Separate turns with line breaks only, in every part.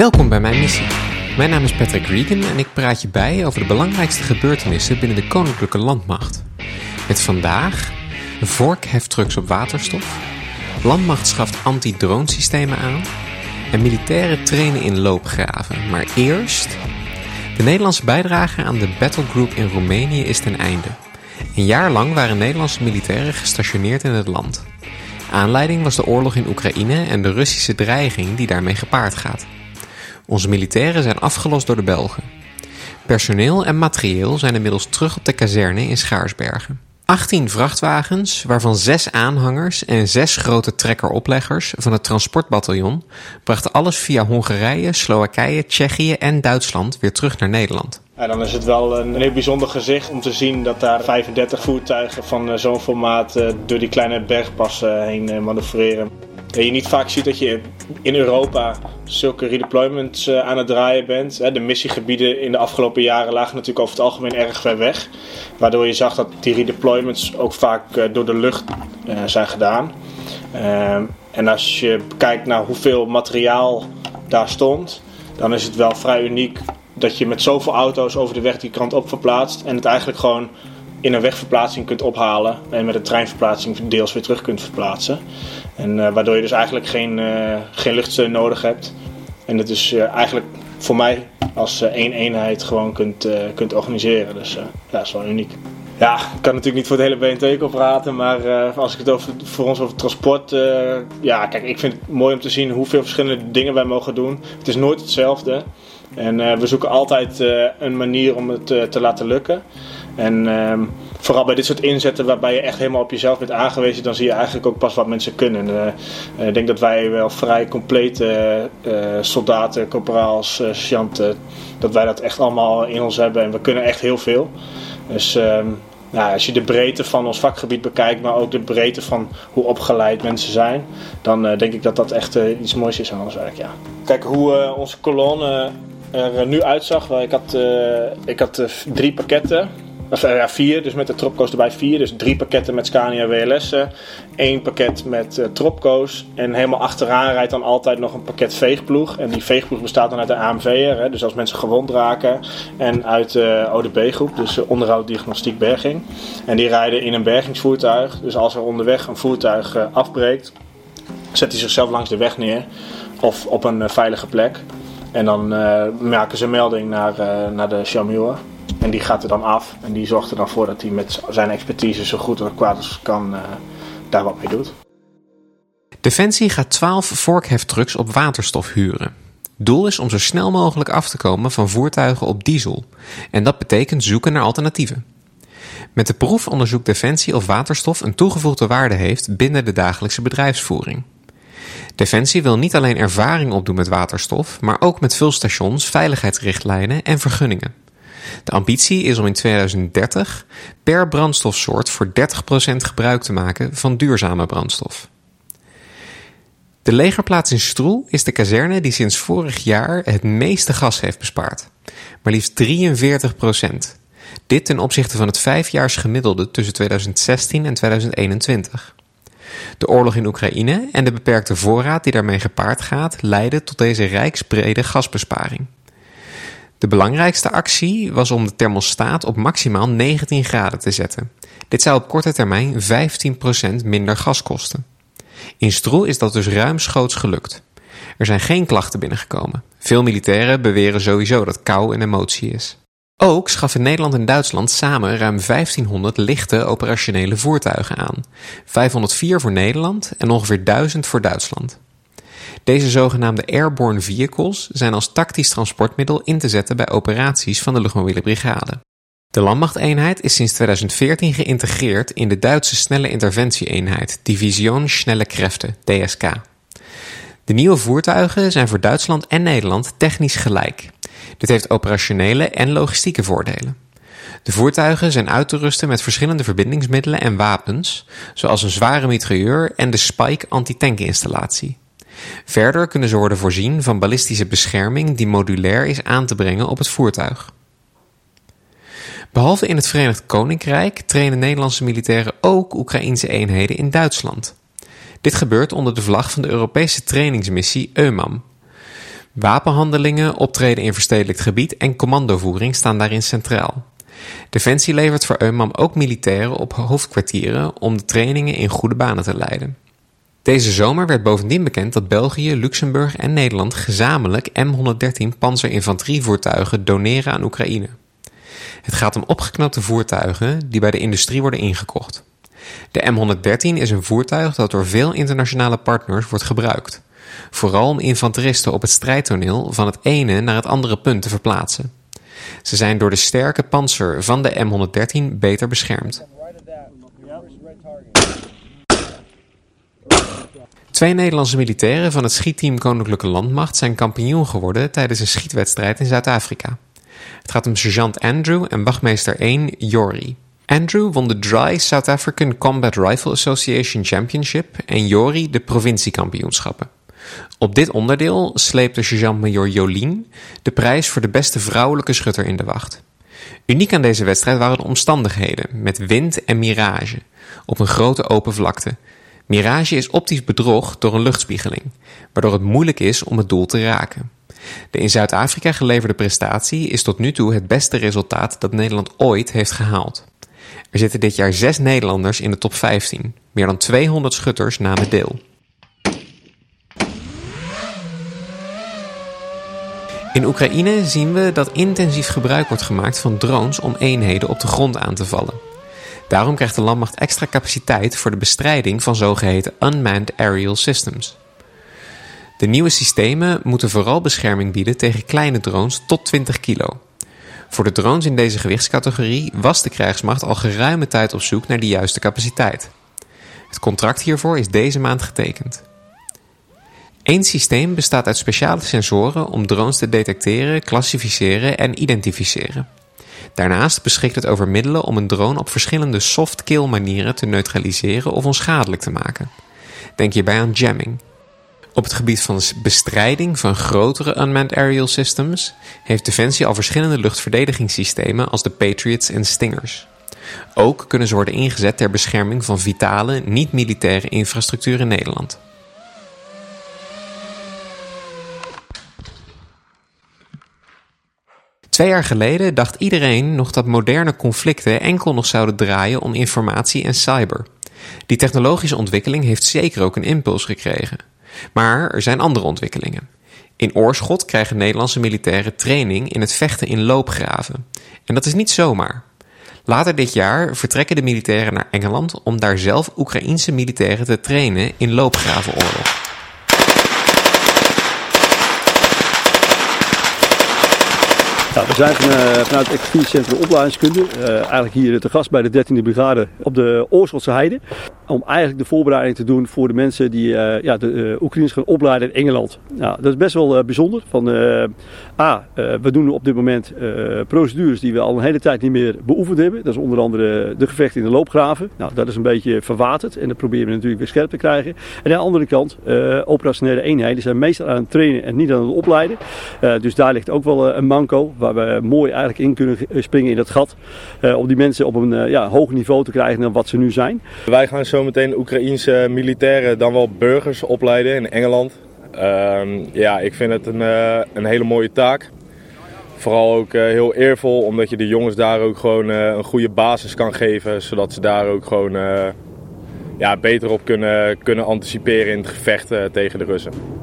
Welkom bij mijn missie. Mijn naam is Patrick Regan en ik praat je bij over de belangrijkste gebeurtenissen binnen de Koninklijke Landmacht. Met vandaag vorkheftrucks op waterstof, landmacht schaft anti-dronesystemen aan en militairen trainen in loopgraven. Maar eerst... De Nederlandse bijdrage aan de battlegroup in Roemenië is ten einde. Een jaar lang waren Nederlandse militairen gestationeerd in het land. Aanleiding was de oorlog in Oekraïne en de Russische dreiging die daarmee gepaard gaat. Onze militairen zijn afgelost door de Belgen. Personeel en materieel zijn inmiddels terug op de kazerne in Schaarsbergen. 18 vrachtwagens, waarvan 6 aanhangers en 6 grote trekkeropleggers van het transportbataljon, brachten alles via Hongarije, Slowakije, Tsjechië en Duitsland weer terug naar Nederland.
Ja, dan is het wel een heel bijzonder gezicht om te zien dat daar 35 voertuigen van eh, zo'n formaat eh, door die kleine bergpassen heen eh, manoeuvreren. Dat je niet vaak ziet dat je in Europa zulke redeployments aan het draaien bent. De missiegebieden in de afgelopen jaren lagen natuurlijk over het algemeen erg ver weg. Waardoor je zag dat die redeployments ook vaak door de lucht zijn gedaan. Ehm, en als je kijkt naar hoeveel materiaal daar stond, dan is het wel vrij uniek dat je met zoveel auto's over de weg die kant op verplaatst. En het eigenlijk gewoon in een wegverplaatsing kunt ophalen. En met een treinverplaatsing deels weer terug kunt verplaatsen. En uh, waardoor je dus eigenlijk geen, uh, geen luchtsteun nodig hebt. En het dus uh, eigenlijk voor mij als één eenheid gewoon kunt, kunt organiseren. Dus ja, dat is wel uniek. Ja, ik kan natuurlijk niet voor het hele BNT praten, maar als ik het over, voor ons over transport. Ja, kijk, ik vind het mooi om te zien hoeveel verschillende dingen wij mogen doen. Het is nooit hetzelfde. En we zoeken altijd een manier om het te laten lukken. En ehm, vooral bij dit soort inzetten waarbij je echt helemaal op jezelf bent aangewezen, dan zie je eigenlijk ook pas wat mensen kunnen. ik denk dat wij wel vrij complete soldaten, corporaals, sergeanten, dat wij dat echt allemaal in ons hebben. En we kunnen echt heel veel. Dus nou, als je de breedte van ons vakgebied bekijkt, maar ook de breedte van hoe opgeleid mensen zijn, dan denk ik dat dat echt iets moois is aan ons werk. Ja. Kijk hoe onze kolonne er nu uitzag. Ik had, ik had drie pakketten. Of ja, vier, dus met de Tropco's erbij vier. Dus drie pakketten met Scania WLS'en. één pakket met uh, Tropco's. En helemaal achteraan rijdt dan altijd nog een pakket veegploeg. En die veegploeg bestaat dan uit de AMV'er. Dus als mensen gewond raken. En uit de uh, ODB-groep, dus onderhoud, diagnostiek, berging. En die rijden in een bergingsvoertuig. Dus als er onderweg een voertuig afbreekt, zet hij zichzelf langs de weg neer. Of op een veilige plek. En dan maken ze melding naar, naar de Chamure. En die gaat er dan af en die zorgt er dan voor dat hij met zijn expertise zo goed en kwaad als kan uh, daar wat mee doet.
Defensie gaat 12 vorkheftrucks op waterstof huren. Doel is om zo snel mogelijk af te komen van voertuigen op diesel. En dat betekent zoeken naar alternatieven. Met de proef onderzoekt Defensie of waterstof een toegevoegde waarde heeft binnen de dagelijkse bedrijfsvoering. Defensie wil niet alleen ervaring opdoen met waterstof, maar ook met vulstations, veiligheidsrichtlijnen en vergunningen. De ambitie is om in 2030 per brandstofsoort voor 30% gebruik te maken van duurzame brandstof. De legerplaats in Stroel is de kazerne die sinds vorig jaar het meeste gas heeft bespaard. Maar liefst 43% Dit ten opzichte van het vijfjaars gemiddelde tussen 2016 en 2021. De oorlog in Oekraïne en de beperkte voorraad die daarmee gepaard gaat leiden tot deze rijksbrede gasbesparing. De belangrijkste actie was om de thermostaat op maximaal 19 graden te zetten. Dit zou op korte termijn 15% minder gas kosten. In Stroel is dat dus ruimschoots gelukt. Er zijn geen klachten binnengekomen. Veel militairen beweren sowieso dat kou een emotie is. Ook schaffen Nederland en Duitsland samen ruim 1500 lichte operationele voertuigen aan. 504 voor Nederland en ongeveer 1000 voor Duitsland. Deze zogenaamde airborne vehicles zijn als tactisch transportmiddel in te zetten bij operaties van de luchtmobiele brigade. De landmachteenheid is sinds 2014 geïntegreerd in de Duitse snelle interventieeenheid Division Schnelle Kräfte, DSK. De nieuwe voertuigen zijn voor Duitsland en Nederland technisch gelijk. Dit heeft operationele en logistieke voordelen. De voertuigen zijn uit te rusten met verschillende verbindingsmiddelen en wapens, zoals een zware mitrailleur en de Spike antitankinstallatie. Verder kunnen ze worden voorzien van ballistische bescherming die modulair is aan te brengen op het voertuig. Behalve in het Verenigd Koninkrijk trainen Nederlandse militairen ook Oekraïense eenheden in Duitsland. Dit gebeurt onder de vlag van de Europese trainingsmissie EUMAM. Wapenhandelingen, optreden in verstedelijk gebied en commandovoering staan daarin centraal. Defensie levert voor EUMAM ook militairen op hoofdkwartieren om de trainingen in goede banen te leiden. Deze zomer werd bovendien bekend dat België, Luxemburg en Nederland gezamenlijk M113 panzerinfanterievoertuigen doneren aan Oekraïne. Het gaat om opgeknapte voertuigen die bij de industrie worden ingekocht. De M113 is een voertuig dat door veel internationale partners wordt gebruikt, vooral om infanteristen op het strijdtoneel van het ene naar het andere punt te verplaatsen. Ze zijn door de sterke panzer van de M113 beter beschermd. Twee Nederlandse militairen van het schietteam Koninklijke Landmacht zijn kampioen geworden tijdens een schietwedstrijd in Zuid-Afrika. Het gaat om sergeant Andrew en wachtmeester 1 Jori. Andrew won de Dry South African Combat Rifle Association Championship en Jori de provinciekampioenschappen. Op dit onderdeel sleepte sergeant-major Jolien de prijs voor de beste vrouwelijke schutter in de wacht. Uniek aan deze wedstrijd waren de omstandigheden, met wind en mirage, op een grote open vlakte. Mirage is optisch bedrog door een luchtspiegeling, waardoor het moeilijk is om het doel te raken. De in Zuid-Afrika geleverde prestatie is tot nu toe het beste resultaat dat Nederland ooit heeft gehaald. Er zitten dit jaar zes Nederlanders in de top 15. Meer dan 200 schutters namen deel. In Oekraïne zien we dat intensief gebruik wordt gemaakt van drones om eenheden op de grond aan te vallen. Daarom krijgt de landmacht extra capaciteit voor de bestrijding van zogeheten unmanned aerial systems. De nieuwe systemen moeten vooral bescherming bieden tegen kleine drones tot 20 kilo. Voor de drones in deze gewichtscategorie was de krijgsmacht al geruime tijd op zoek naar de juiste capaciteit. Het contract hiervoor is deze maand getekend. Eén systeem bestaat uit speciale sensoren om drones te detecteren, klassificeren en identificeren. Daarnaast beschikt het over middelen om een drone op verschillende soft-kill manieren te neutraliseren of onschadelijk te maken. Denk hierbij aan jamming. Op het gebied van bestrijding van grotere unmanned aerial systems heeft Defensie al verschillende luchtverdedigingssystemen als de Patriots en Stingers. Ook kunnen ze worden ingezet ter bescherming van vitale, niet-militaire infrastructuur in Nederland. Twee jaar geleden dacht iedereen nog dat moderne conflicten enkel nog zouden draaien om informatie en cyber. Die technologische ontwikkeling heeft zeker ook een impuls gekregen. Maar er zijn andere ontwikkelingen. In Oorschot krijgen Nederlandse militairen training in het vechten in loopgraven. En dat is niet zomaar. Later dit jaar vertrekken de militairen naar Engeland om daar zelf Oekraïense militairen te trainen in loopgravenoorlog.
Nou, we zijn uh, vanuit het expertisecentrum opleidingskunde uh, eigenlijk hier te gast bij de 13e brigade op de Oorschotse Heide. Om eigenlijk de voorbereiding te doen voor de mensen die uh, ja, de Oekraïners gaan opleiden in Engeland. Nou, dat is best wel bijzonder. Van, A, we doen op dit moment procedures die we al een hele tijd niet meer beoefend hebben. Dat is onder andere de gevechten in de loopgraven. Nou, dat is een beetje verwaterd en dat proberen we natuurlijk weer scherp te krijgen. En aan de andere kant, operationele eenheden zijn meestal aan het trainen en niet aan het opleiden. dus daar ligt ook wel een manco waar we mooi eigenlijk in kunnen springen in dat gat. Uh, om die mensen op een uh, ja, hoger niveau te krijgen dan wat ze nu zijn.
Wij gaan zo meteen Oekraïense militairen, dan wel burgers opleiden in Engeland. Uh, ja, ik vind het een, uh, een hele mooie taak. Vooral ook heel eervol, omdat je de jongens daar ook gewoon een goede basis kan geven. Zodat ze daar ook gewoon ja, beter op kunnen, kunnen anticiperen in het gevecht tegen de Russen.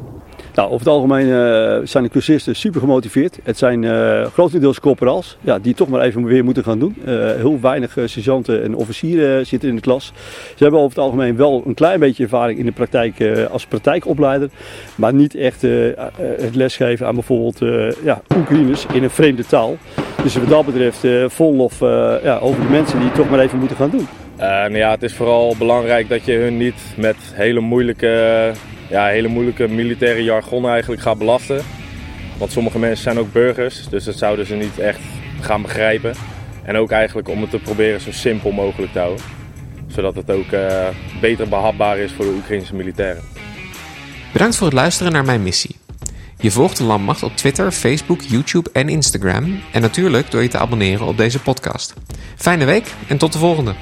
Nou, over het algemeen uh, zijn de cursisten super gemotiveerd. Het zijn uh, grotendeels corporals ja, die toch maar even weer moeten gaan doen. Uh, heel weinig sergeanten en officieren zitten in de klas. Ze hebben over het algemeen wel een klein beetje ervaring in de praktijk als praktijkopleider. Maar niet echt het lesgeven aan bijvoorbeeld ja, Oekraïners in een vreemde taal. Dus wat dat betreft vol lof ja, over de mensen die toch maar even moeten gaan doen.
nou ja, het is vooral belangrijk dat je hun niet met hele moeilijke ja, hele moeilijke militaire jargon eigenlijk gaat belasten. Want sommige mensen zijn ook burgers, dus dat zouden ze niet echt gaan begrijpen. En ook eigenlijk om het te proberen zo simpel mogelijk te houden. Zodat het ook uh, beter behapbaar is voor de Oekraïnse militairen.
Bedankt voor het luisteren naar mijn missie. Je volgt de Landmacht op Twitter, Facebook, YouTube en Instagram. En natuurlijk door je te abonneren op deze podcast. Fijne week en tot de volgende.